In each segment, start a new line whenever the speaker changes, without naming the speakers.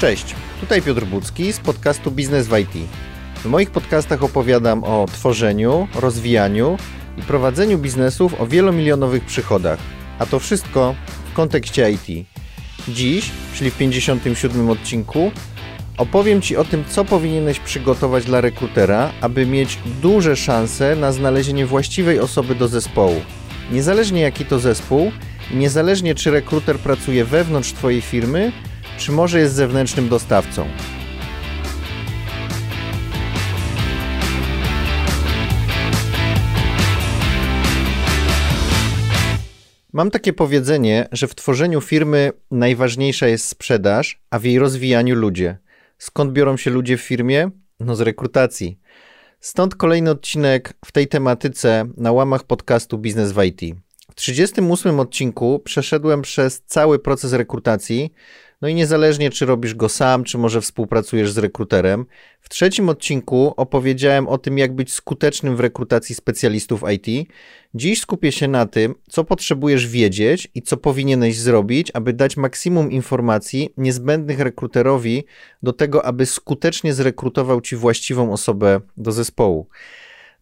Cześć, tutaj Piotr Bucki z podcastu Biznes w IT. W moich podcastach opowiadam o tworzeniu, rozwijaniu i prowadzeniu biznesów o wielomilionowych przychodach, a to wszystko w kontekście IT. Dziś, czyli w 57 odcinku, opowiem Ci o tym, co powinieneś przygotować dla rekrutera, aby mieć duże szanse na znalezienie właściwej osoby do zespołu. Niezależnie jaki to zespół, niezależnie czy rekruter pracuje wewnątrz Twojej firmy, czy może jest zewnętrznym dostawcą. Mam takie powiedzenie, że w tworzeniu firmy najważniejsza jest sprzedaż, a w jej rozwijaniu ludzie. Skąd biorą się ludzie w firmie? No z rekrutacji. Stąd kolejny odcinek w tej tematyce na łamach podcastu Biznes w IT. W 38 odcinku przeszedłem przez cały proces rekrutacji, no i niezależnie, czy robisz go sam, czy może współpracujesz z rekruterem, w trzecim odcinku opowiedziałem o tym, jak być skutecznym w rekrutacji specjalistów IT. Dziś skupię się na tym, co potrzebujesz wiedzieć i co powinieneś zrobić, aby dać maksimum informacji niezbędnych rekruterowi do tego, aby skutecznie zrekrutował ci właściwą osobę do zespołu.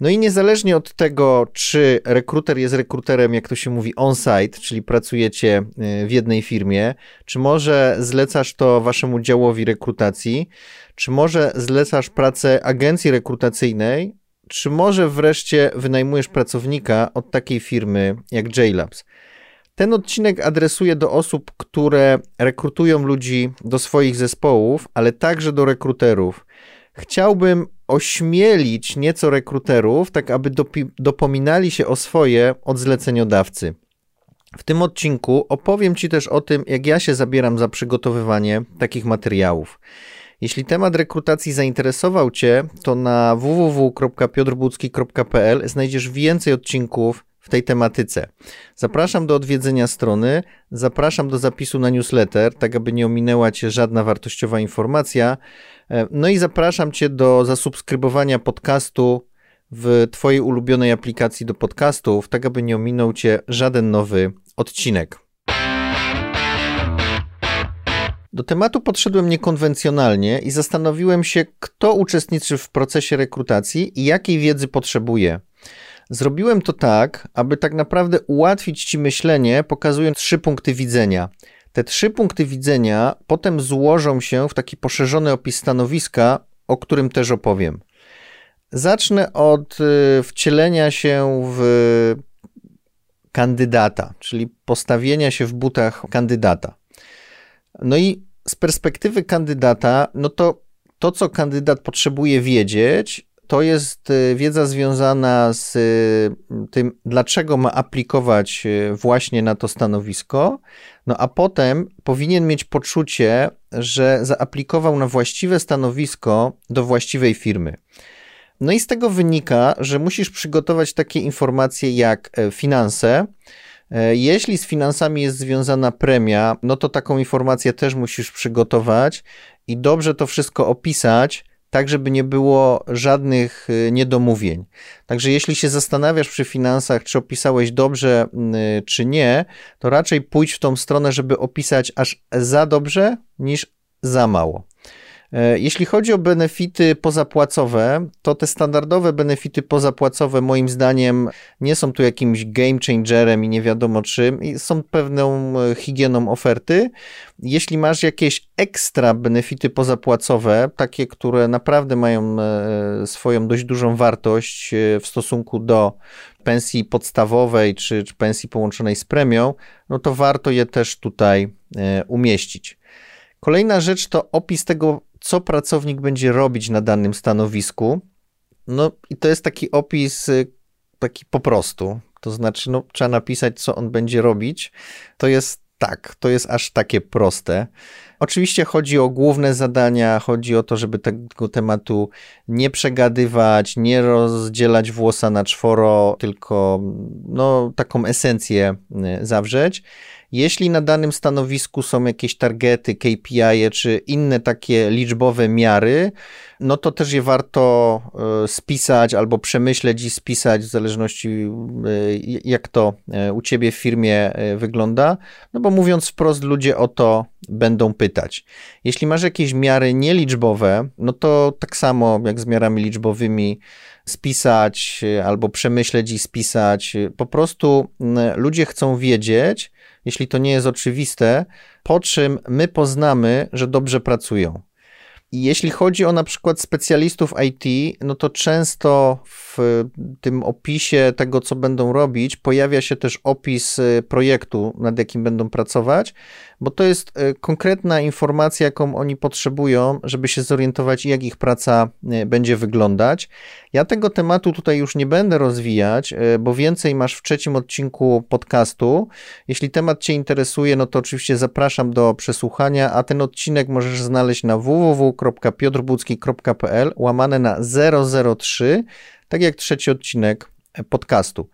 No i niezależnie od tego, czy rekruter jest rekruterem, jak to się mówi, on-site, czyli pracujecie y, w jednej firmie, czy może zlecasz to waszemu działowi rekrutacji, czy może zlecasz pracę agencji rekrutacyjnej, czy może wreszcie wynajmujesz pracownika od takiej firmy jak JLabs. Ten odcinek adresuje do osób, które rekrutują ludzi do swoich zespołów, ale także do rekruterów. Chciałbym ośmielić nieco rekruterów, tak aby dopominali się o swoje od zleceniodawcy. W tym odcinku opowiem Ci też o tym, jak ja się zabieram za przygotowywanie takich materiałów. Jeśli temat rekrutacji zainteresował Cię, to na www.piotrbucki.pl znajdziesz więcej odcinków w tej tematyce. Zapraszam do odwiedzenia strony, zapraszam do zapisu na newsletter, tak aby nie ominęła Cię żadna wartościowa informacja. E, no i zapraszam Cię do zasubskrybowania podcastu w Twojej ulubionej aplikacji do podcastów, tak aby nie ominął Cię żaden nowy odcinek. Do tematu podszedłem niekonwencjonalnie i zastanowiłem się, kto uczestniczy w procesie rekrutacji i jakiej wiedzy potrzebuje. Zrobiłem to tak, aby tak naprawdę ułatwić Ci myślenie, pokazując trzy punkty widzenia. Te trzy punkty widzenia potem złożą się w taki poszerzony opis stanowiska, o którym też opowiem. Zacznę od y, wcielenia się w kandydata, czyli postawienia się w butach kandydata. No i z perspektywy kandydata, no to to, co kandydat potrzebuje wiedzieć, to jest y, wiedza związana z y, tym, dlaczego ma aplikować y, właśnie na to stanowisko, no a potem powinien mieć poczucie, że zaaplikował na właściwe stanowisko do właściwej firmy. No i z tego wynika, że musisz przygotować takie informacje jak e, finanse. E, jeśli z finansami jest związana premia, no to taką informację też musisz przygotować i dobrze to wszystko opisać, tak żeby nie było żadnych y, niedomówień. Także jeśli się zastanawiasz przy finansach, czy opisałeś dobrze, y, czy nie, to raczej pójdź w tą stronę, żeby opisać aż za dobrze niż za mało. E, jeśli chodzi o benefity pozapłacowe, to te standardowe benefity pozapłacowe moim zdaniem nie są tu jakimś game changerem i nie wiadomo czym, są pewną e, higieną oferty. Jeśli masz jakieś ekstra benefity pozapłacowe, takie, które naprawdę mają e, swoją dość dużą wartość w stosunku do pensji podstawowej czy, czy pensji połączonej z premią, no to warto je też tutaj umieścić. Kolejna rzecz to opis tego co pracownik będzie robić na danym stanowisku. No i to jest taki opis y, taki po prostu. To znaczy, no, trzeba napisać, co on będzie robić. To jest tak, to jest aż takie proste. Oczywiście chodzi o główne zadania, chodzi o to, żeby tego tematu nie przegadywać, nie rozdzielać włosa na czworo, tylko no, taką esencję y, zawrzeć. Jeśli na danym stanowisku są jakieś targety, KPI czy inne takie liczbowe miary, no to też je warto e, spisać albo przemyśleć i spisać w zależności e, jak to e, u ciebie w firmie wygląda. No bo mówiąc wprost, ludzie o to będą pytać. Jeśli masz jakieś miary nieliczbowe, no to tak samo jak z miarami liczbowymi spisać albo przemyśleć i spisać. Po prostu ludzie chcą wiedzieć, jeśli to nie jest oczywiste, po czym my poznamy, że dobrze pracują. I jeśli chodzi o na przykład specjalistów IT, no to często w tym opisie tego, co będą robić, pojawia się też opis y, projektu, nad jakim będą pracować, bo to jest y, konkretna informacja, jaką oni potrzebują, żeby się zorientować, jak ich praca y, będzie wyglądać. Ja tego tematu tutaj już nie będę rozwijać, bo więcej masz w trzecim odcinku podcastu. Jeśli temat Cię interesuje, no to oczywiście zapraszam do przesłuchania, a ten odcinek możesz znaleźć na www.piotrbucki.pl łamane na 003 tak jak trzeci odcinek podcastu.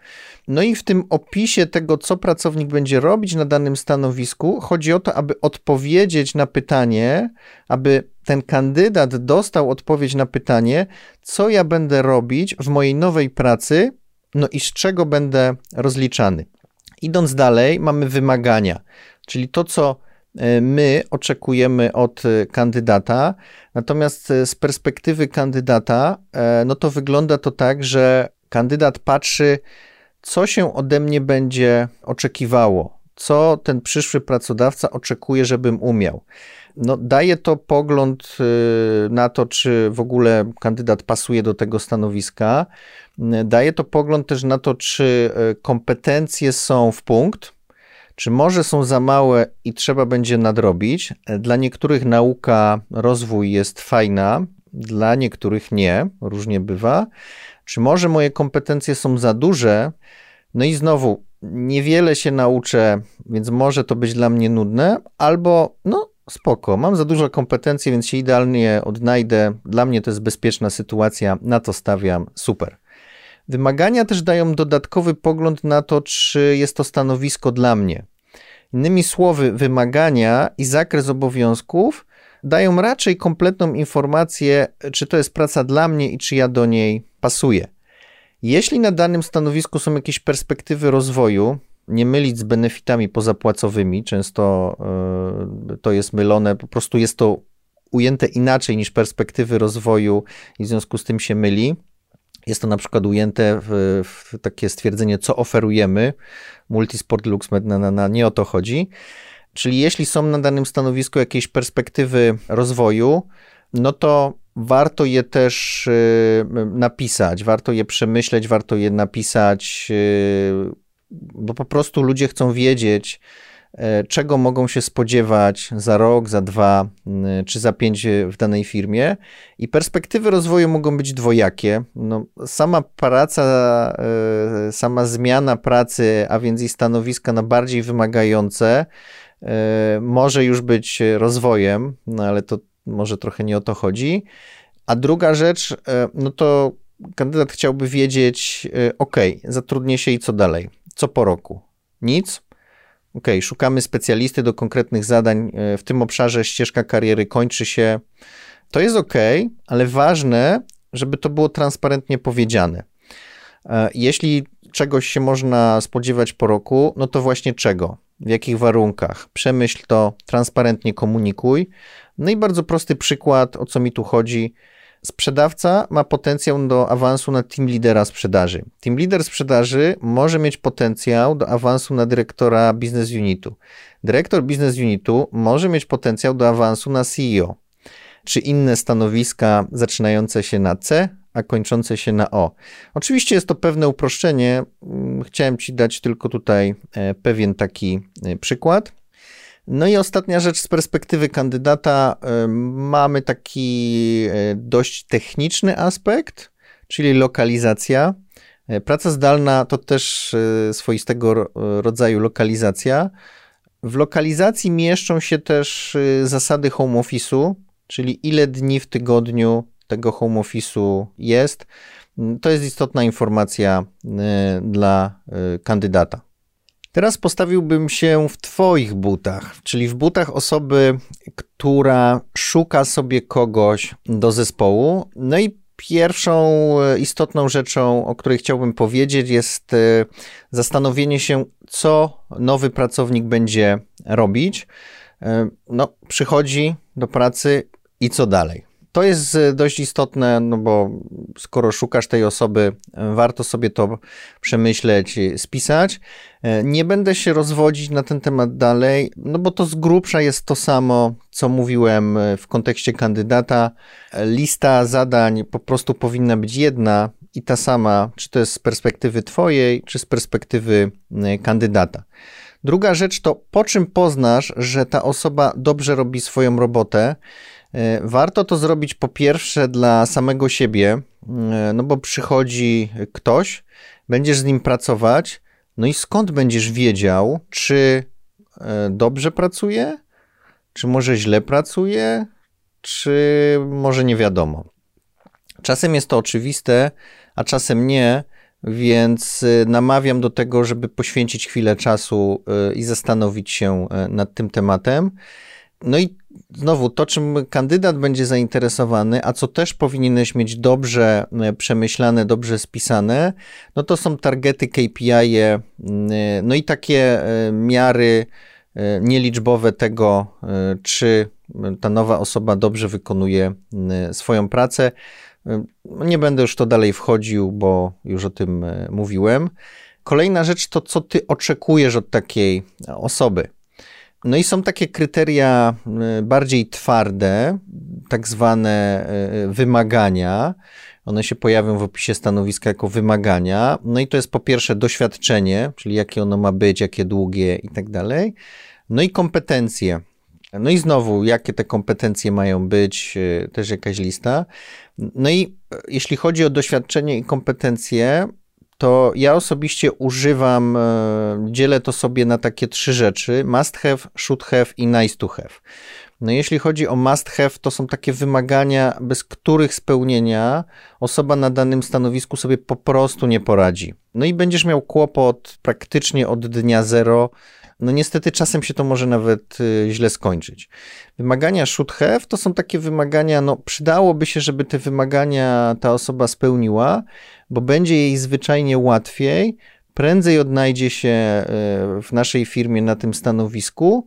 No i w tym opisie tego, co pracownik będzie robić na danym stanowisku, chodzi o to, aby odpowiedzieć na pytanie, aby ten kandydat dostał odpowiedź na pytanie, co ja będę robić w mojej nowej pracy, no i z czego będę rozliczany. Idąc dalej, mamy wymagania, czyli to, co E, my oczekujemy od e, kandydata. Natomiast e, z perspektywy kandydata, no to wygląda to tak, że kandydat patrzy, co się ode mnie będzie oczekiwało, co ten przyszły pracodawca oczekuje, żebym umiał. No, daje to pogląd na to, czy w ogóle kandydat pasuje do tego stanowiska. Daje to pogląd też na to, czy kompetencje są w punkt, czy może są za małe i trzeba będzie nadrobić? Dla niektórych nauka, rozwój jest fajna, dla niektórych nie, różnie bywa. Czy może moje kompetencje są za duże? No i znowu, niewiele się nauczę, więc może to być dla mnie nudne, albo no spoko, mam za dużo kompetencji, więc się idealnie odnajdę. Dla mnie to jest bezpieczna sytuacja, na to stawiam, super. Wymagania też dają dodatkowy pogląd na to, czy jest to stanowisko dla mnie. Innymi słowy, wymagania i zakres obowiązków dają raczej kompletną informację, czy to jest praca dla mnie i czy ja do niej pasuję. Jeśli na danym stanowisku są jakieś perspektywy rozwoju, nie mylić z benefitami pozapłacowymi, często yy, to jest mylone, po prostu jest to ujęte inaczej niż perspektywy rozwoju i w związku z tym się myli. Jest to na przykład ujęte w, w takie stwierdzenie, co oferujemy. Multisport LuxMed na, na, na nie o to chodzi. Czyli jeśli są na danym stanowisku jakieś perspektywy rozwoju, no to warto je też y, napisać, warto je przemyśleć, warto je napisać, y, bo po prostu ludzie chcą wiedzieć, E, czego mogą się spodziewać za rok, za dwa czy za pięć w danej firmie. I perspektywy rozwoju mogą być dwojakie. No, sama praca, e, sama zmiana pracy, a więc i stanowiska na bardziej wymagające, może już być rozwojem, no ale to może trochę nie o to chodzi. A druga rzecz, no to kandydat chciałby wiedzieć, ok, zatrudnię się i co dalej? Co po roku? Nic? ok, szukamy specjalisty do konkretnych zadań, e, w tym obszarze ścieżka kariery kończy się. To jest ok, ale ważne, żeby to było transparentnie powiedziane. E, jeśli czegoś się można spodziewać po roku, no to właśnie czego? W jakich warunkach? Przemyśl to, transparentnie komunikuj. No i bardzo prosty przykład, o co mi tu chodzi. Sprzedawca ma potencjał do awansu na team lidera sprzedaży. Team leader sprzedaży może mieć potencjał do awansu na dyrektora business unitu. Dyrektor business unitu może mieć potencjał do awansu na CEO, czy inne stanowiska zaczynające się na C, a kończące się na O. Oczywiście jest to pewne uproszczenie. Chciałem Ci dać tylko tutaj e, pewien taki e, przykład. No i ostatnia rzecz z perspektywy kandydata, mamy taki e, dość techniczny aspekt, czyli lokalizacja. Praca zdalna to też swoistego rodzaju lokalizacja. W lokalizacji mieszczą się też zasady home office'u, czyli ile dni w tygodniu tego home office'u jest. To jest istotna informacja dla kandydata. Teraz postawiłbym się w Twoich butach, czyli w butach osoby, która szuka sobie kogoś do zespołu. No i pierwszą e, istotną rzeczą, o której chciałbym powiedzieć, jest zastanowienie się, co nowy pracownik będzie robić. no, przychodzi do pracy i co dalej? To jest e, dość istotne, no bo skoro szukasz tej osoby, e, warto sobie to przemyśleć, spisać. E, nie będę się rozwodzić na ten temat dalej, no bo to z grubsza jest to samo, co mówiłem w kontekście kandydata. Lista zadań po prostu powinna być jedna i ta sama, czy to jest z perspektywy Twojej, czy z perspektywy kandydata. Druga rzecz to po czym poznasz, że ta osoba dobrze robi swoją robotę. E, warto to zrobić po pierwsze dla samego siebie, e, no bo przychodzi ktoś, będziesz z nim pracować, no i skąd będziesz wiedział, czy e, dobrze pracuje, czy może źle pracuje, czy może nie wiadomo. Czasem jest to oczywiste, a czasem nie, więc namawiam do tego, żeby poświęcić chwilę czasu i zastanowić się nad tym tematem. No i znowu to, czym kandydat będzie zainteresowany, a co też powinieneś mieć dobrze e, przemyślane, dobrze spisane, no to są targety KPI, -e, no i takie e, miary nieliczbowe tego, czy ta nowa osoba dobrze wykonuje swoją pracę. Nie będę już to dalej wchodził, bo już o tym mówiłem. Kolejna rzecz to, co ty oczekujesz od takiej osoby. No i są takie kryteria y, bardziej twarde, tak zwane y, wymagania. One się pojawią w opisie stanowiska jako wymagania. No i to jest po pierwsze doświadczenie, czyli jakie ono ma być, jakie długie i tak dalej. No i kompetencje. No i znowu, jakie te kompetencje mają być, y, też jakaś lista. No i jeśli chodzi o doświadczenie i kompetencje, to ja osobiście używam, e, dzielę to sobie na takie trzy rzeczy: must have, should have i nice to have. No jeśli chodzi o must have, to są takie wymagania, bez których spełnienia osoba na danym stanowisku sobie po prostu nie poradzi. No i będziesz miał kłopot praktycznie od dnia zero. No niestety czasem się to może nawet y, źle skończyć. Wymagania should have to są takie wymagania, no przydałoby się, żeby te wymagania ta osoba spełniła, bo będzie jej zwyczajnie łatwiej, prędzej odnajdzie się e, w naszej firmie na tym stanowisku.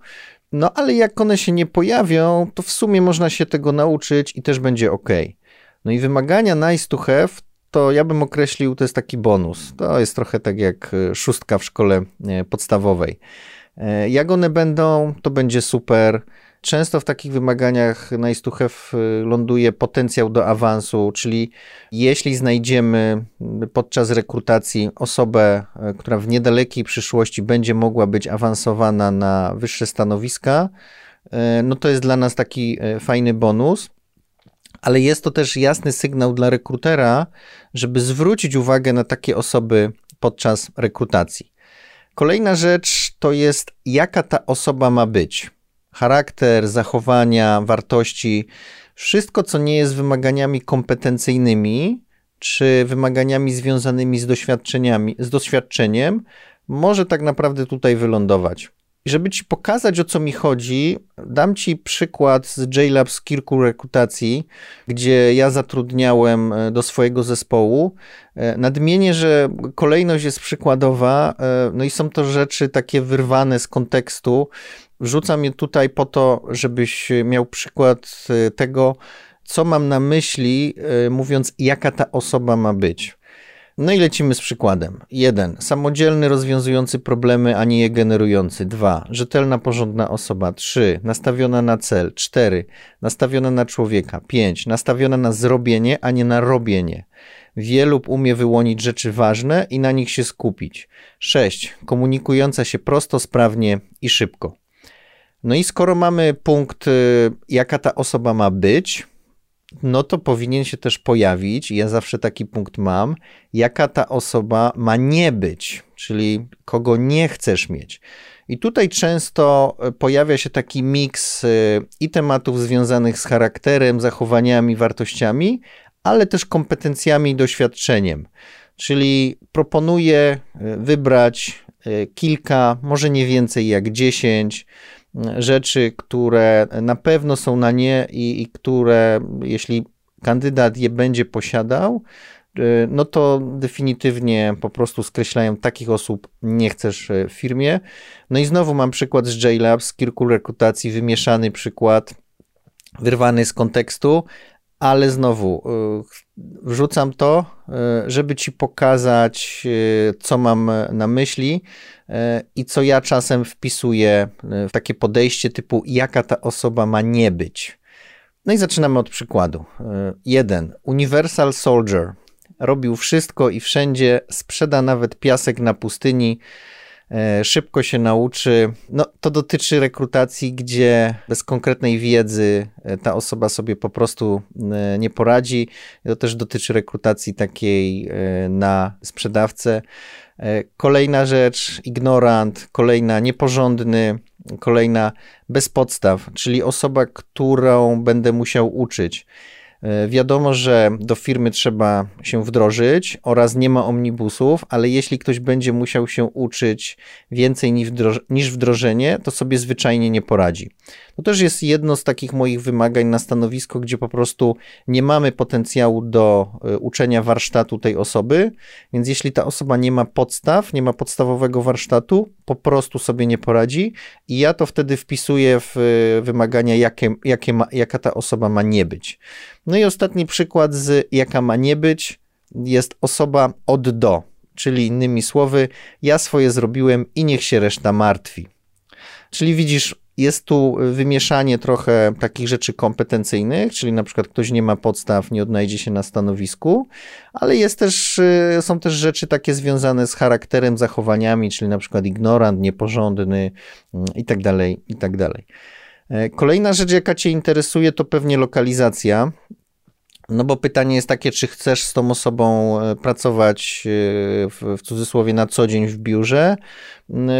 No ale jak one się nie pojawią, to w sumie można się tego nauczyć i też będzie ok. No i wymagania nice to have to ja bym określił, to jest taki bonus. To jest trochę tak jak e, szóstka w szkole podstawowej. Jak one będą, to będzie super. Często w takich wymaganiach nice to have y, ląduje potencjał do awansu, czyli jeśli znajdziemy podczas rekrutacji osobę, y, która w niedalekiej przyszłości będzie mogła być awansowana na wyższe stanowiska, y, no to jest dla nas taki fajny bonus ale jest to też jasny sygnał dla rekrutera, żeby zwrócić uwagę na takie osoby podczas rekrutacji. Kolejna rzecz to jest, jaka ta osoba ma być charakter, zachowania, wartości, wszystko, co nie jest wymaganiami kompetencyjnymi, czy wymaganiami związanymi z doświadczeniami, z doświadczeniem, może tak naprawdę tutaj wylądować. I żeby ci pokazać, o co mi chodzi, dam ci przykład z JLab kilku rekrutacji, gdzie ja zatrudniałem e, do swojego zespołu. E, nadmienię, że kolejność jest przykładowa, e, no i są to rzeczy takie wyrwane z kontekstu, Wrzucam je tutaj po to, żebyś miał przykład tego, co mam na myśli, mówiąc, jaka ta osoba ma być. No i lecimy z przykładem. 1. Samodzielny, rozwiązujący problemy, a nie je generujący. 2. Rzetelna, porządna osoba. 3. Nastawiona na cel. 4. Nastawiona na człowieka. 5. Nastawiona na zrobienie, a nie na robienie. Wie lub umie wyłonić rzeczy ważne i na nich się skupić. 6. Komunikująca się prosto, sprawnie i szybko. No i skoro mamy punkt, y, jaka ta osoba ma być, no to powinien się też pojawić, ja zawsze taki punkt mam, jaka ta osoba ma nie być, czyli kogo nie chcesz mieć. I tutaj często y, pojawia się taki miks y, i tematów związanych z charakterem, zachowaniami, wartościami, ale też kompetencjami i doświadczeniem. Czyli proponuję wybrać kilka, może nie więcej jak dziesięć rzeczy, które na pewno są na nie i, i które, jeśli kandydat je będzie posiadał, no to definitywnie po prostu skreślają takich osób nie chcesz w firmie. No i znowu mam przykład z JLabs, kilku rekrutacji, wymieszany przykład, wyrwany z kontekstu, ale znowu wrzucam to, żeby ci pokazać, co mam na myśli i co ja czasem wpisuję w takie podejście typu, jaka ta osoba ma nie być. No i zaczynamy od przykładu. Jeden. Universal Soldier. Robił wszystko i wszędzie, sprzeda nawet piasek na pustyni, E, szybko się nauczy. No, to dotyczy rekrutacji, gdzie bez konkretnej wiedzy e, ta osoba sobie po prostu e, nie poradzi. To też dotyczy rekrutacji takiej na sprzedawcę. Kolejna rzecz, ignorant, kolejna nieporządny, kolejna bez podstaw, czyli osoba, którą będę musiał uczyć. E, wiadomo, że do firmy trzeba się wdrożyć oraz nie ma omnibusów, ale jeśli ktoś będzie musiał się uczyć więcej niż wdrożenie, to sobie zwyczajnie nie poradzi. To też jest jedno z takich moich wymagań na stanowisko, gdzie po prostu nie mamy potencjału do e, uczenia warsztatu tej osoby, więc jeśli ta osoba nie ma podstaw, nie ma podstawowego warsztatu, po prostu sobie nie poradzi i ja to wtedy wpisuję w e, wymagania, jakie, jakie ma, jaka ta osoba ma nie być. No i ostatni przykład z jaka ma nie być jest osoba od do, czyli innymi słowy, ja swoje zrobiłem i niech się reszta martwi. Czyli widzisz, jest tu wymieszanie trochę takich rzeczy kompetencyjnych, czyli na przykład ktoś nie ma podstaw, nie odnajdzie się na stanowisku, ale jest też, y, są też rzeczy takie związane z charakterem, zachowaniami, czyli na przykład ignorant, nieporządny mm, i tak tak. E, kolejna rzecz, jaka Cię interesuje, to pewnie lokalizacja. No bo pytanie jest takie, czy chcesz z tą osobą e, pracować e, w, w, cudzysłowie na co dzień w biurze,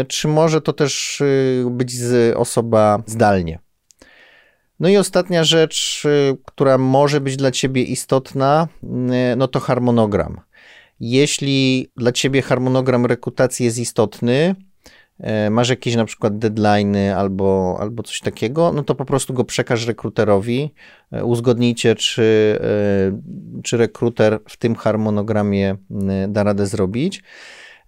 czy może to też być z osoba zdalnie. No i ostatnia rzecz, która może być dla Ciebie istotna, no to harmonogram. Jeśli dla Ciebie harmonogram rekrutacji jest istotny, E, masz jakieś na przykład deadline albo, albo coś takiego, no to po prostu go przekaż rekruterowi, e, uzgodnijcie, czy, e, czy rekruter w tym harmonogramie da radę zrobić.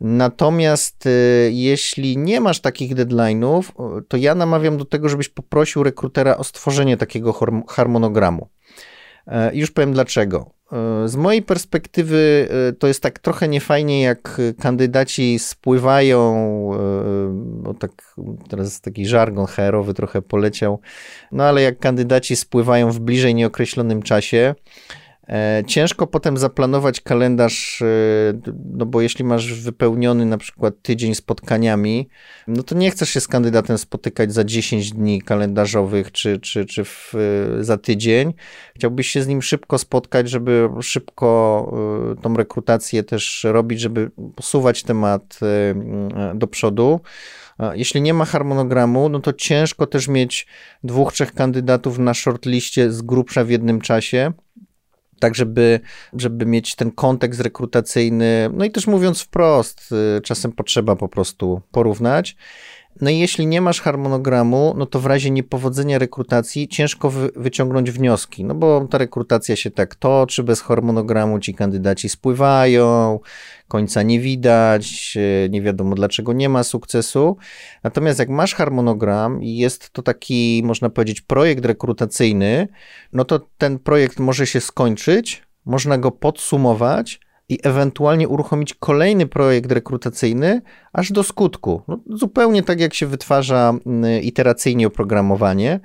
Natomiast jeśli nie masz takich deadline'ów, to ja namawiam do tego, żebyś poprosił rekrutera o stworzenie takiego harmonogramu. Już powiem dlaczego. Z mojej perspektywy e, to jest tak trochę niefajnie, jak kandydaci spływają, e, bo tak teraz taki żargon HR-owy trochę poleciał, no ale jak kandydaci spływają w bliżej nieokreślonym czasie, ciężko potem zaplanować kalendarz, e, no bo jeśli masz wypełniony na przykład tydzień spotkaniami, no to nie chcesz się z kandydatem spotykać za 10 dni kalendarzowych czy, czy, czy w, e, za tydzień. Chciałbyś się z nim szybko spotkać, żeby szybko tą rekrutację też robić, żeby posuwać temat do przodu. Jeśli nie ma harmonogramu, no to ciężko też mieć dwóch, trzech kandydatów na shortliście z grubsza w jednym czasie tak żeby, żeby mieć ten kontekst rekrutacyjny. No i też mówiąc wprost, y, czasem potrzeba po prostu porównać. No i jeśli nie masz harmonogramu, no to w razie niepowodzenia rekrutacji ciężko wy wyciągnąć wnioski, no bo ta rekrutacja się tak toczy, bez harmonogramu ci kandydaci spływają, końca nie widać, e, nie wiadomo dlaczego nie ma sukcesu. Natomiast jak masz harmonogram i jest to taki, można powiedzieć, projekt rekrutacyjny, no to ten projekt może się skończyć, można go podsumować, i ewentualnie uruchomić kolejny projekt rekrutacyjny aż do skutku. No, zupełnie tak, jak się wytwarza iteracyjnie oprogramowanie.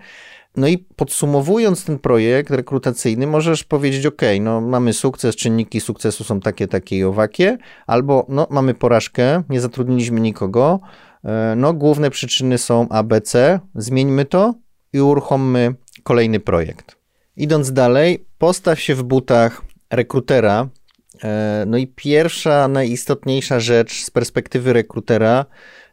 No i podsumowując ten projekt rekrutacyjny, możesz powiedzieć: OK, no mamy sukces, czynniki sukcesu są takie, takie i owakie, albo no mamy porażkę, nie zatrudniliśmy nikogo, e, no główne przyczyny są ABC, zmieńmy to i uruchommy kolejny projekt. Idąc dalej, postaw się w butach rekrutera, no i pierwsza, najistotniejsza rzecz z perspektywy rekrutera,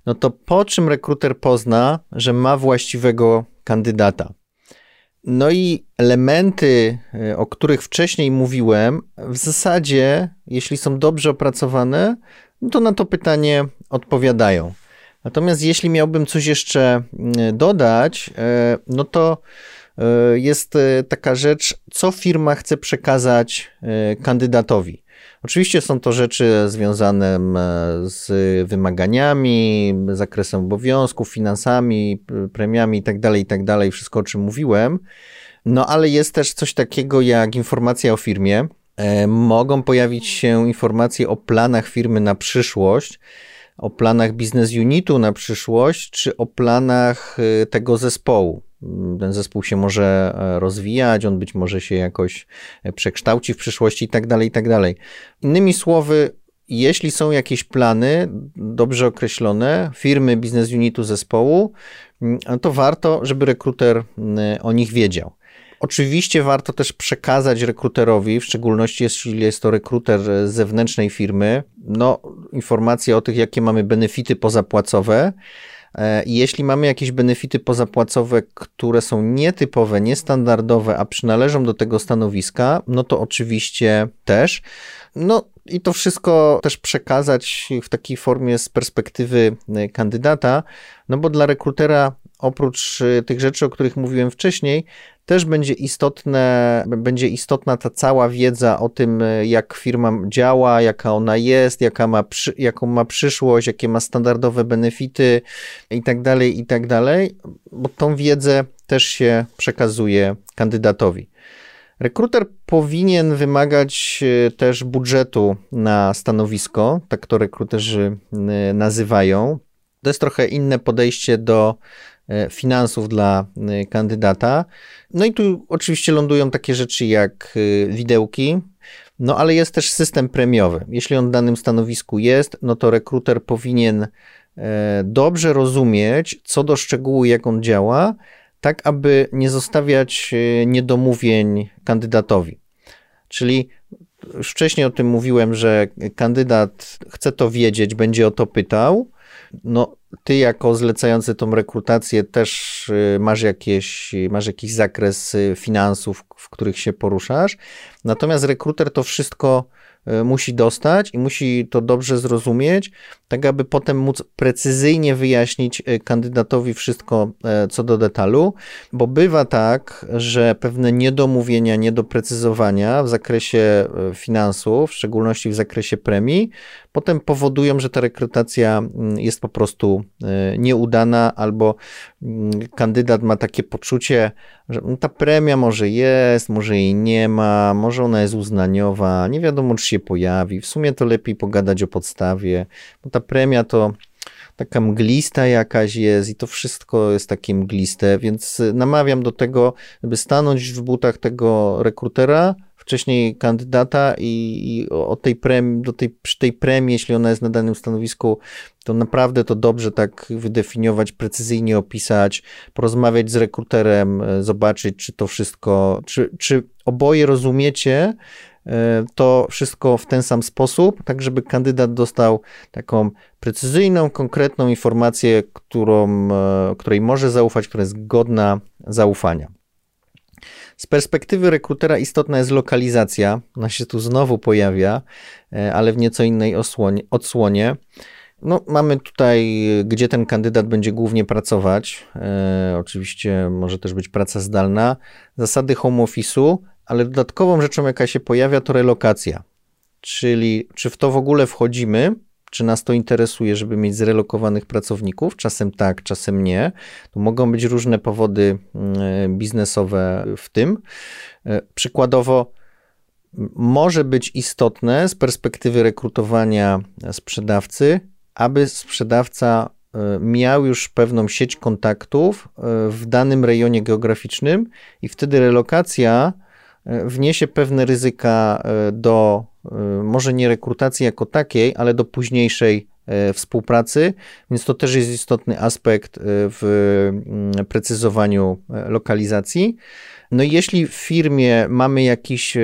no to po czym rekruter pozna, że ma właściwego kandydata. No i elementy, e, o których wcześniej mówiłem, w zasadzie, jeśli są dobrze opracowane, no to na to pytanie odpowiadają. Natomiast jeśli miałbym coś jeszcze mm, dodać, e, no to jest taka rzecz, co firma chce przekazać kandydatowi. Oczywiście są to rzeczy związane z wymaganiami, zakresem obowiązków, finansami, premiami itd., tak itd., tak wszystko o czym mówiłem. No ale jest też coś takiego jak informacja o firmie. E, mogą pojawić się informacje o planach firmy na przyszłość, o planach biznes unitu na przyszłość, czy o planach y, tego zespołu. Ten zespół się może e, rozwijać, on być może się jakoś e, przekształci w przyszłości i tak dalej, i tak dalej. Innymi słowy, jeśli są jakieś plany dobrze określone firmy, biznes unitu, zespołu, mm, to warto, żeby rekruter mm, o nich wiedział. Oczywiście warto też przekazać rekruterowi, w szczególności jeśli jest to rekruter z zewnętrznej firmy, no, informacje o tych, jakie mamy benefity pozapłacowe. E, jeśli mamy jakieś benefity pozapłacowe, które są nietypowe, niestandardowe, a przynależą do tego stanowiska, no to oczywiście też. No i to wszystko też przekazać w takiej formie z perspektywy e, kandydata, no bo dla rekrutera oprócz e, tych rzeczy, o których mówiłem wcześniej, też będzie istotne, będzie istotna ta cała wiedza o tym, jak firma działa, jaka ona jest, jaka ma, przy, jaką ma przyszłość, jakie ma standardowe benefity i tak dalej, i tak bo tą wiedzę też się przekazuje kandydatowi. Rekruter powinien wymagać e, też budżetu na stanowisko, tak to rekruterzy e, nazywają. To jest trochę inne podejście do finansów dla e, kandydata. No i tu oczywiście lądują takie rzeczy jak e, widełki, no ale jest też system premiowy. Jeśli on w danym stanowisku jest, no to rekruter powinien dobrze rozumieć, co do szczegółu, jak on działa, tak aby nie zostawiać niedomówień kandydatowi. Czyli już wcześniej o tym mówiłem, że kandydat chce to wiedzieć, będzie o to pytał. No, ty jako zlecający tą rekrutację też y, masz, jakieś, masz jakiś zakres y, finansów, w których się poruszasz. Natomiast rekruter to wszystko y, musi dostać i musi to dobrze zrozumieć, tak aby potem móc precyzyjnie wyjaśnić kandydatowi wszystko co do detalu, bo bywa tak, że pewne niedomówienia, niedoprecyzowania w zakresie finansów, w szczególności w zakresie premii, potem powodują, że ta rekrutacja mm, jest po prostu e, nieudana, albo mm, kandydat ma takie poczucie, że ta premia może jest, może jej nie ma, może ona jest uznaniowa, nie wiadomo, czy się pojawi. W sumie to lepiej pogadać o podstawie, bo ta premia to taka mglista jakaś jest i to wszystko jest takie mgliste, więc namawiam do tego, żeby stanąć w butach tego rekrutera, wcześniej kandydata i, i o tej premii, do tej, przy tej premii, jeśli ona jest na danym stanowisku, to naprawdę to dobrze tak wydefiniować, precyzyjnie opisać, porozmawiać z rekruterem, e, zobaczyć, czy to wszystko, czy, czy oboje rozumiecie to wszystko w ten sam sposób, tak żeby kandydat dostał taką precyzyjną, konkretną informację, którą, e, której może zaufać, która jest godna zaufania. Z perspektywy rekrutera istotna jest lokalizacja. Ona się tu znowu pojawia, e, ale w nieco innej osłonie, odsłonie. No, mamy tutaj, gdzie ten kandydat będzie głównie pracować. E, oczywiście może też być praca zdalna. Zasady home office'u, ale dodatkową rzeczą, jaka się pojawia, to relokacja. Czyli czy w to w ogóle wchodzimy, czy nas to interesuje, żeby mieć zrelokowanych pracowników? Czasem tak, czasem nie. Tu mogą być różne powody mm, biznesowe w tym. E, przykładowo, może być istotne z perspektywy rekrutowania sprzedawcy, aby sprzedawca e, miał już pewną sieć kontaktów e, w danym rejonie geograficznym i wtedy relokacja wniesie pewne ryzyka do Y, może nie rekrutacji jako takiej, ale do późniejszej współpracy, więc to też jest istotny aspekt w mm, precyzowaniu lokalizacji. No i jeśli w firmie mamy jakiś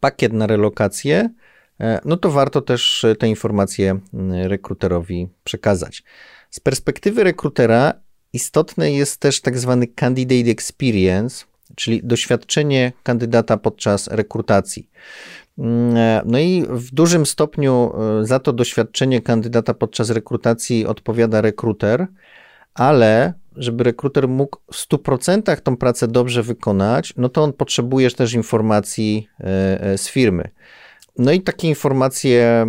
pakiet na relokację, no to warto też te informacje rekruterowi przekazać. Z perspektywy rekrutera istotne jest też tak zwany candidate experience, czyli doświadczenie kandydata podczas rekrutacji. Mm, e, no i w dużym stopniu e, za to doświadczenie kandydata podczas rekrutacji odpowiada rekruter, ale żeby rekruter mógł w 100% tą pracę dobrze wykonać, no to on potrzebuje też informacji e, z firmy. No i takie informacje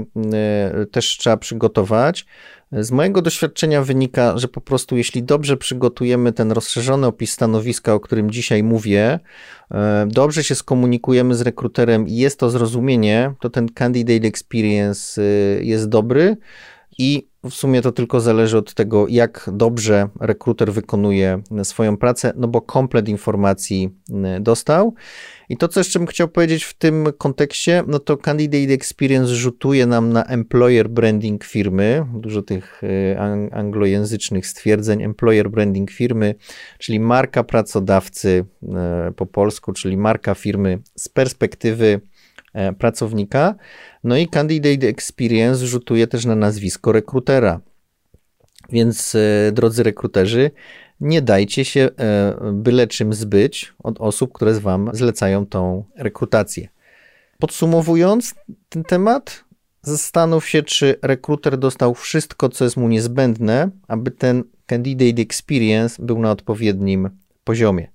też trzeba przygotować. Z mojego doświadczenia wynika, że po prostu jeśli dobrze przygotujemy ten rozszerzony opis stanowiska, o którym dzisiaj mówię, e, dobrze się skomunikujemy z rekruterem i jest to zrozumienie, to ten candidate experience e, jest dobry i w sumie to tylko zależy od tego, jak dobrze rekruter wykonuje swoją pracę, no bo komplet informacji dostał. I to, co jeszcze bym chciał powiedzieć w tym kontekście, no to Candidate Experience rzutuje nam na employer branding firmy, dużo tych e, anglojęzycznych stwierdzeń, employer branding firmy, czyli marka pracodawcy po polsku, czyli marka firmy z perspektywy pracownika. No i Candidate Experience rzutuje też na nazwisko rekrutera. Więc drodzy rekruterzy, nie dajcie się e, byle czym zbyć od osób, które z wam zlecają tą rekrutację. Podsumowując ten temat, zastanów się, czy rekruter dostał wszystko, co jest mu niezbędne, aby ten candidate experience był na odpowiednim poziomie.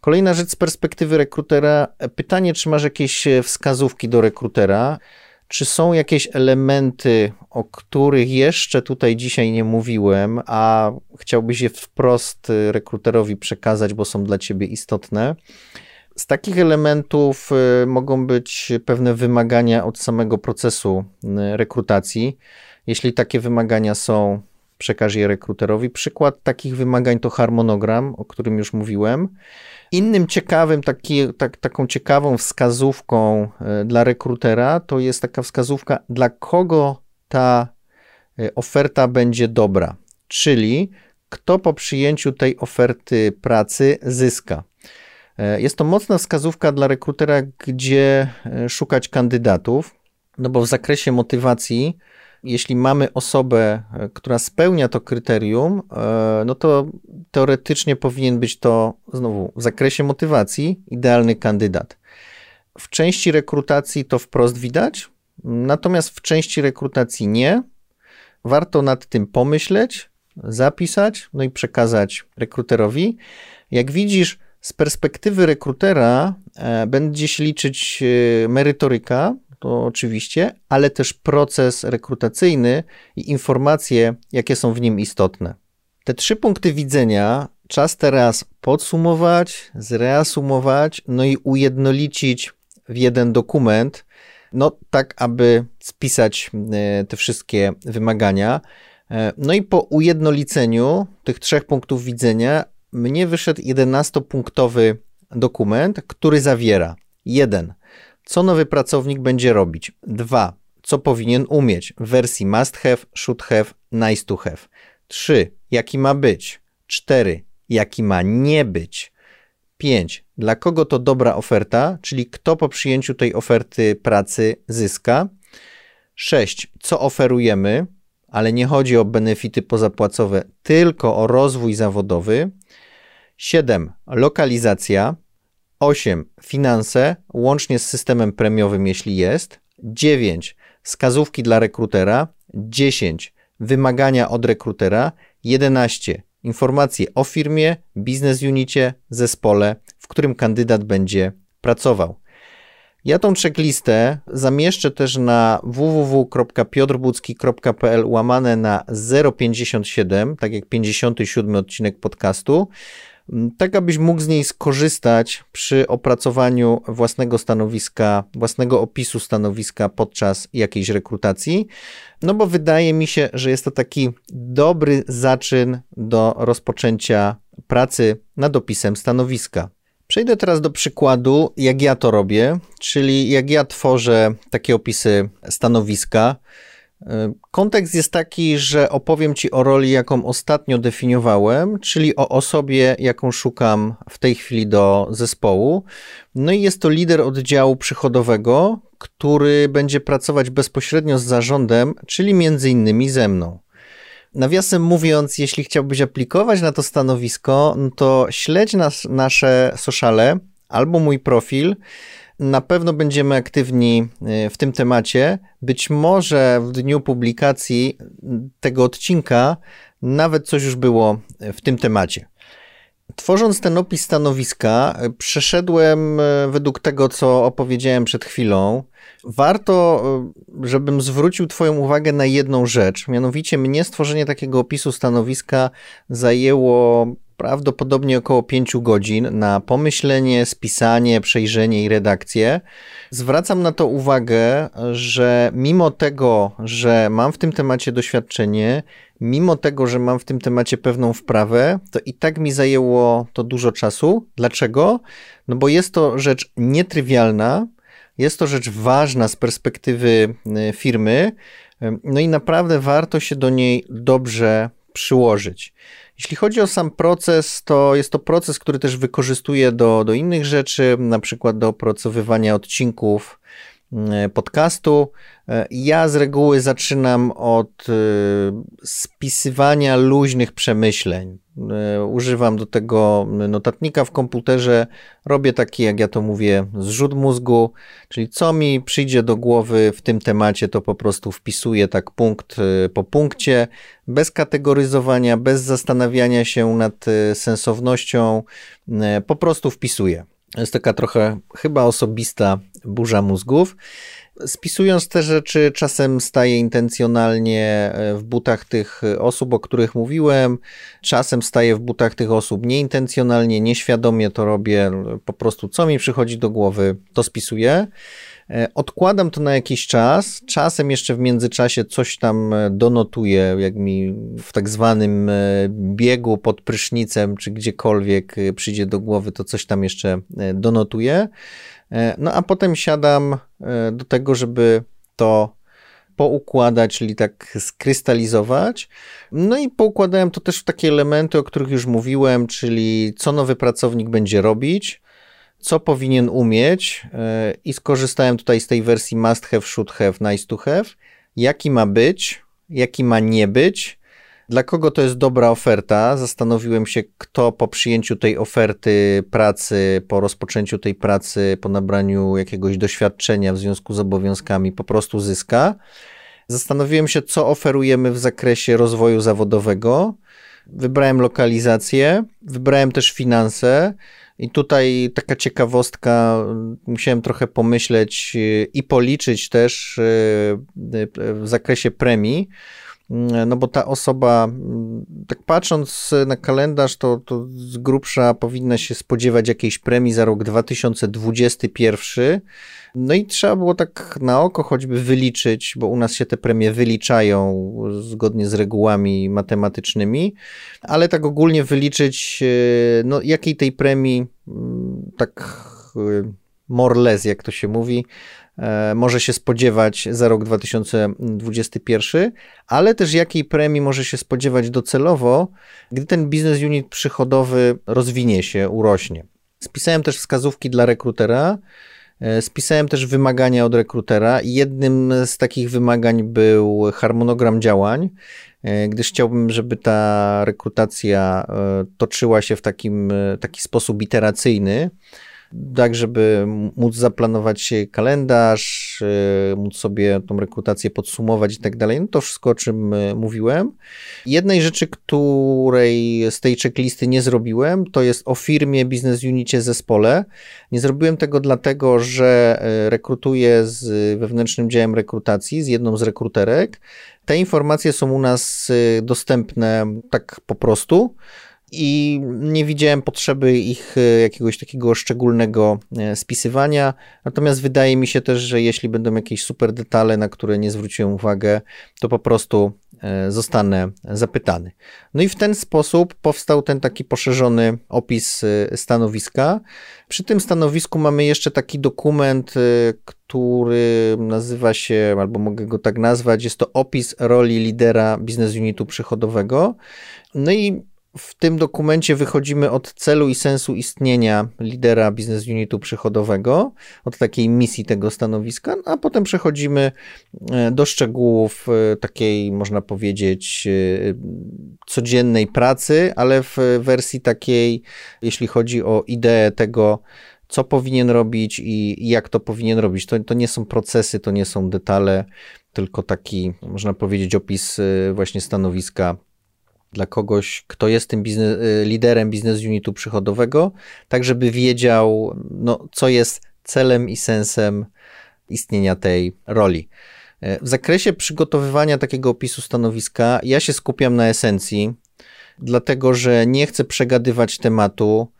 Kolejna rzecz z perspektywy rekrutera, pytanie, czy masz jakieś wskazówki do rekrutera, czy są jakieś elementy, o których jeszcze tutaj dzisiaj nie mówiłem, a chciałbyś je wprost rekruterowi przekazać, bo są dla ciebie istotne? Z takich elementów y, mogą być pewne wymagania od samego procesu rekrutacji. Jeśli takie wymagania są, przekaż je rekruterowi. Przykład takich wymagań to harmonogram, o którym już mówiłem. Innym ciekawym, taki, tak, taką ciekawą wskazówką e, dla rekrutera to jest taka wskazówka, dla kogo ta e, oferta będzie dobra, czyli kto po przyjęciu tej oferty pracy zyska. E, jest to mocna wskazówka dla rekrutera, gdzie szukać kandydatów, no bo w zakresie motywacji jeśli mamy osobę, e, która spełnia to kryterium, e, no to teoretycznie powinien być to znowu w zakresie motywacji idealny kandydat. W części rekrutacji to wprost widać, natomiast w części rekrutacji nie. Warto nad tym pomyśleć, zapisać, no i przekazać rekruterowi. Jak widzisz, z perspektywy rekrutera e, będzie się liczyć merytoryka, to oczywiście, ale też proces rekrutacyjny i informacje, jakie są w nim istotne. Te trzy punkty widzenia czas teraz podsumować, zreasumować, no i ujednolicić w jeden dokument, no tak, aby spisać e, te wszystkie wymagania. E, no i po ujednoliceniu tych trzech punktów widzenia, mnie wyszedł 11-punktowy dokument, który zawiera jeden co nowy pracownik będzie robić? 2. Co powinien umieć w wersji must have, should have, nice to have? 3. Jaki ma być? 4. Jaki ma nie być? 5. Dla kogo to dobra oferta, czyli kto po przyjęciu tej oferty pracy zyska? 6. Co oferujemy, ale nie chodzi o benefity pozapłacowe, tylko o rozwój zawodowy. 7. Lokalizacja, 8. Finanse, łącznie z systemem premiowym, jeśli jest. 9. Wskazówki dla rekrutera. 10. Wymagania od rekrutera. 11. Informacje o firmie, biznes unicie, zespole, w którym kandydat będzie pracował. Ja tą checklistę zamieszczę też na www.piotrbucki.pl łamane na 057, tak jak 57 odcinek podcastu tak abyś mógł z niej skorzystać przy opracowaniu własnego stanowiska, własnego opisu stanowiska podczas jakiejś rekrutacji. No bo wydaje mi się, że jest to taki dobry zaczyn do rozpoczęcia pracy nad opisem stanowiska. Przejdę teraz do przykładu, jak ja to robię, czyli jak ja tworzę takie opisy stanowiska. Kontekst jest taki, że opowiem Ci o roli, jaką ostatnio definiowałem, czyli o osobie, jaką szukam w tej chwili do zespołu. No i jest to lider oddziału przychodowego, który będzie pracować bezpośrednio z zarządem, czyli między innymi ze mną. Nawiasem mówiąc, jeśli chciałbyś aplikować na to stanowisko, no to śledź nas, nasze sociale albo mój profil na pewno będziemy aktywni e, w tym temacie. Być może w dniu publikacji tego odcinka nawet coś już było w tym temacie. Tworząc ten opis stanowiska, przeszedłem e, według tego, co opowiedziałem przed chwilą. Warto, e, żebym zwrócił Twoją uwagę na jedną rzecz. Mianowicie, mnie stworzenie takiego opisu stanowiska zajęło prawdopodobnie około 5 godzin na pomyślenie, spisanie, przejrzenie i redakcję. Zwracam na to uwagę, że mimo tego, że mam w tym temacie doświadczenie, mimo tego, że mam w tym temacie pewną wprawę, to i tak mi zajęło to dużo czasu. Dlaczego? No bo jest to rzecz nietrywialna, jest to rzecz ważna z perspektywy y, firmy, no i naprawdę warto się do niej dobrze przyłożyć. Jeśli chodzi o sam proces, to jest to proces, który też wykorzystuję do, do innych rzeczy, na przykład do opracowywania odcinków podcastu. E, ja z reguły zaczynam od e, spisywania luźnych przemyśleń. E, używam do tego notatnika w komputerze, robię taki, jak ja to mówię, zrzut mózgu, czyli co mi przyjdzie do głowy w tym temacie, to po prostu wpisuję tak punkt po punkcie, bez kategoryzowania, bez zastanawiania się nad sensownością, po prostu wpisuję. Jest taka trochę chyba osobista burza mózgów. Spisując te rzeczy, czasem staję intencjonalnie e, w butach tych osób, o których mówiłem, czasem staję w butach tych osób nieintencjonalnie, nieświadomie to robię, po prostu co mi przychodzi do głowy, to spisuję. E, odkładam to na jakiś czas, czasem jeszcze w międzyczasie coś tam e, donotuję, jak mi w tak zwanym biegu pod prysznicem, czy gdziekolwiek przyjdzie do głowy, to coś tam jeszcze donotuję. E, no a potem siadam e, do tego, żeby to poukładać, czyli tak skrystalizować. No i poukładałem to też w takie elementy, o których już mówiłem, czyli co nowy pracownik będzie robić, co powinien umieć e, i skorzystałem tutaj z tej wersji must have, should have, nice to have, jaki ma być, jaki ma nie być, dla kogo to jest dobra oferta? Zastanowiłem się, kto po przyjęciu tej oferty pracy, po rozpoczęciu tej pracy, po nabraniu jakiegoś doświadczenia w związku z obowiązkami, po prostu zyska. Zastanowiłem się, co oferujemy w zakresie rozwoju zawodowego. Wybrałem lokalizację, wybrałem też finanse. I tutaj taka ciekawostka, musiałem trochę pomyśleć i policzyć też e, w zakresie premii. Mm, no bo ta osoba, mm, tak patrząc na kalendarz, to, to z grubsza powinna się spodziewać jakiejś premii za rok 2021. No i trzeba było tak na oko choćby wyliczyć, bo u nas się te premie wyliczają zgodnie z regułami matematycznymi, ale tak ogólnie wyliczyć, e, no jakiej tej premii, mm, tak e, more less, jak to się mówi, może się spodziewać za rok 2021, ale też jakiej premii może się spodziewać docelowo, gdy ten biznes unit przychodowy rozwinie się, urośnie. Spisałem też wskazówki dla rekrutera, e, Spisałem też wymagania od rekrutera i jednym z takich wymagań był harmonogram działań, e, gdyż chciałbym, żeby ta rekrutacja toczyła się w takim, taki sposób iteracyjny, tak żeby móc zaplanować kalendarz, y, móc sobie tą rekrutację podsumować i tak dalej. No to wszystko, o czym y, mówiłem. Jednej rzeczy, której z tej checklisty nie zrobiłem, to jest o firmie, biznes unicie, zespole. Nie zrobiłem tego dlatego, że y, rekrutuję z wewnętrznym działem rekrutacji, z jedną z rekruterek. Te informacje są u nas dostępne tak po prostu i nie widziałem potrzeby ich e, jakiegoś takiego szczególnego e, spisywania. Natomiast wydaje mi się też, że jeśli będą jakieś super detale, na które nie zwróciłem uwagę, to po prostu e, zostanę zapytany. No i w ten sposób powstał ten taki poszerzony opis stanowiska. Przy tym stanowisku mamy jeszcze taki dokument, który nazywa się, albo mogę go tak nazwać, jest to opis roli lidera biznes unitu przychodowego. No i w tym dokumencie wychodzimy od celu i sensu istnienia lidera biznes unitu przychodowego, od takiej misji tego stanowiska, a potem przechodzimy e, do szczegółów e, takiej, można powiedzieć, e, codziennej pracy, ale w wersji takiej, jeśli chodzi o ideę tego, co powinien robić i jak to powinien robić. To, to nie są procesy, to nie są detale, tylko taki, można powiedzieć, opis właśnie stanowiska dla kogoś, kto jest tym y, liderem biznes unitu przychodowego, tak żeby wiedział, no, co jest celem i sensem istnienia tej roli. W zakresie przygotowywania takiego opisu stanowiska, ja się skupiam na esencji, dlatego że nie chcę przegadywać tematu,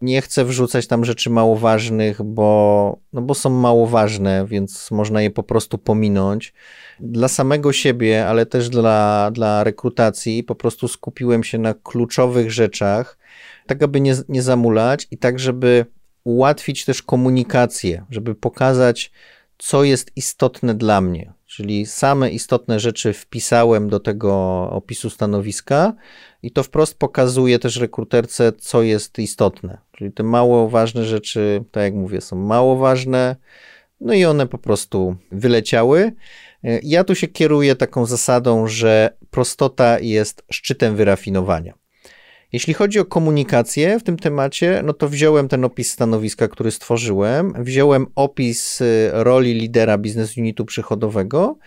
nie chcę wrzucać tam rzeczy mało ważnych, bo, no bo są mało ważne, więc można je po prostu pominąć. Dla samego siebie, ale też dla, dla rekrutacji, po prostu skupiłem się na kluczowych rzeczach, tak aby nie, nie zamulać i tak, żeby ułatwić też komunikację, żeby pokazać, co jest istotne dla mnie. Czyli same istotne rzeczy wpisałem do tego opisu stanowiska i to wprost pokazuje też rekruterce, co jest istotne. Czyli te mało ważne rzeczy, tak jak mówię, są mało ważne, no i one po prostu wyleciały. Ja tu się kieruję taką zasadą, że prostota jest szczytem wyrafinowania. Jeśli chodzi o komunikację w tym temacie, no to wziąłem ten opis stanowiska, który stworzyłem, wziąłem opis y, roli lidera biznes unitu przychodowego.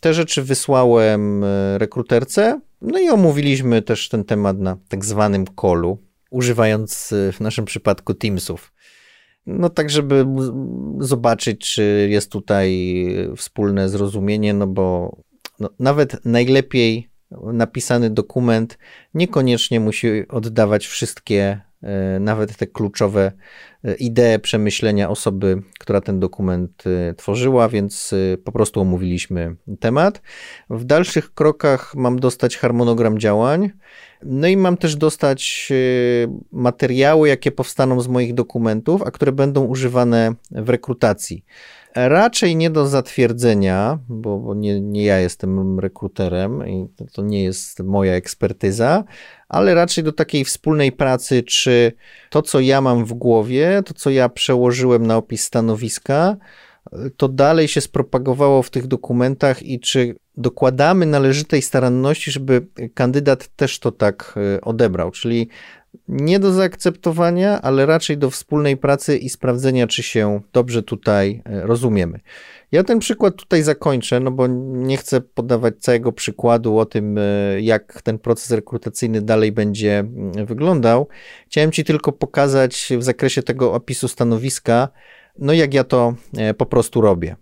Te rzeczy wysłałem y, rekruterce, no i omówiliśmy też ten temat na tak zwanym kolu, używając y, w naszym przypadku Teamsów. No tak, żeby zobaczyć, czy jest tutaj wspólne zrozumienie, no bo no, nawet najlepiej napisany dokument niekoniecznie musi oddawać wszystkie, nawet te kluczowe e, idee, przemyślenia osoby, która ten dokument e, tworzyła, więc po prostu omówiliśmy temat. W dalszych krokach mam dostać harmonogram działań. No i mam też dostać materiały, jakie powstaną z moich dokumentów, a które będą używane w rekrutacji. Raczej nie do zatwierdzenia, bo, bo nie, nie ja jestem rekruterem i to, to nie jest moja ekspertyza, ale raczej do takiej wspólnej pracy, czy to, co ja mam w głowie, to, co ja przełożyłem na opis stanowiska, to dalej się spropagowało w tych dokumentach i czy dokładamy należytej staranności, żeby kandydat też to tak e, odebrał. Czyli nie do zaakceptowania, ale raczej do wspólnej pracy i sprawdzenia, czy się dobrze tutaj e, rozumiemy. Ja ten przykład tutaj zakończę, no bo nie chcę podawać całego przykładu o tym, e, jak ten proces rekrutacyjny dalej będzie mm, wyglądał. Chciałem Ci tylko pokazać w zakresie tego opisu stanowiska, no jak ja to e, po prostu robię.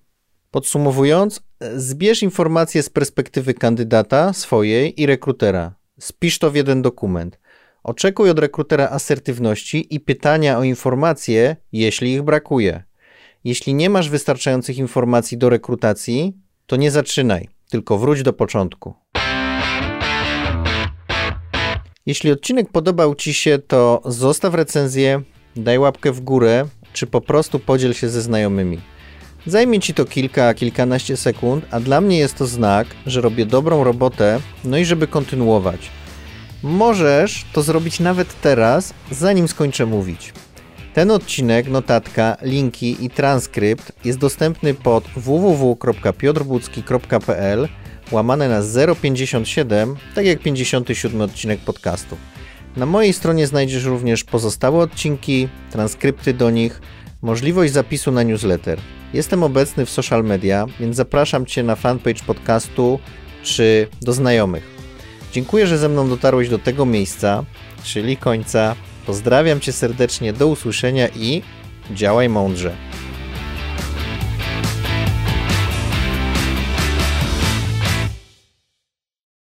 Podsumowując, zbierz informacje z perspektywy kandydata swojej i rekrutera. Spisz to w jeden dokument. Oczekuj od rekrutera asertywności i pytania o informacje, jeśli ich brakuje. Jeśli nie masz wystarczających informacji do rekrutacji, to nie zaczynaj, tylko wróć do początku. Jeśli odcinek podobał Ci się, to zostaw recenzję, daj łapkę w górę, czy po prostu podziel się ze znajomymi. Zajmie Ci to kilka, kilkanaście sekund, a dla mnie jest to znak, że robię dobrą robotę, no i żeby kontynuować. Możesz to zrobić nawet teraz, zanim skończę mówić. Ten odcinek, notatka, linki i transkrypt jest dostępny pod www.piotrbucki.pl łamane na 057, tak jak 57 odcinek podcastu. Na mojej stronie znajdziesz również pozostałe odcinki, transkrypty do nich, możliwość zapisu na newsletter. Jestem obecny w social media, więc zapraszam Cię na fanpage podcastu czy do znajomych. Dziękuję, że ze mną dotarłeś do tego miejsca, czyli końca. Pozdrawiam Cię serdecznie, do usłyszenia i działaj mądrze.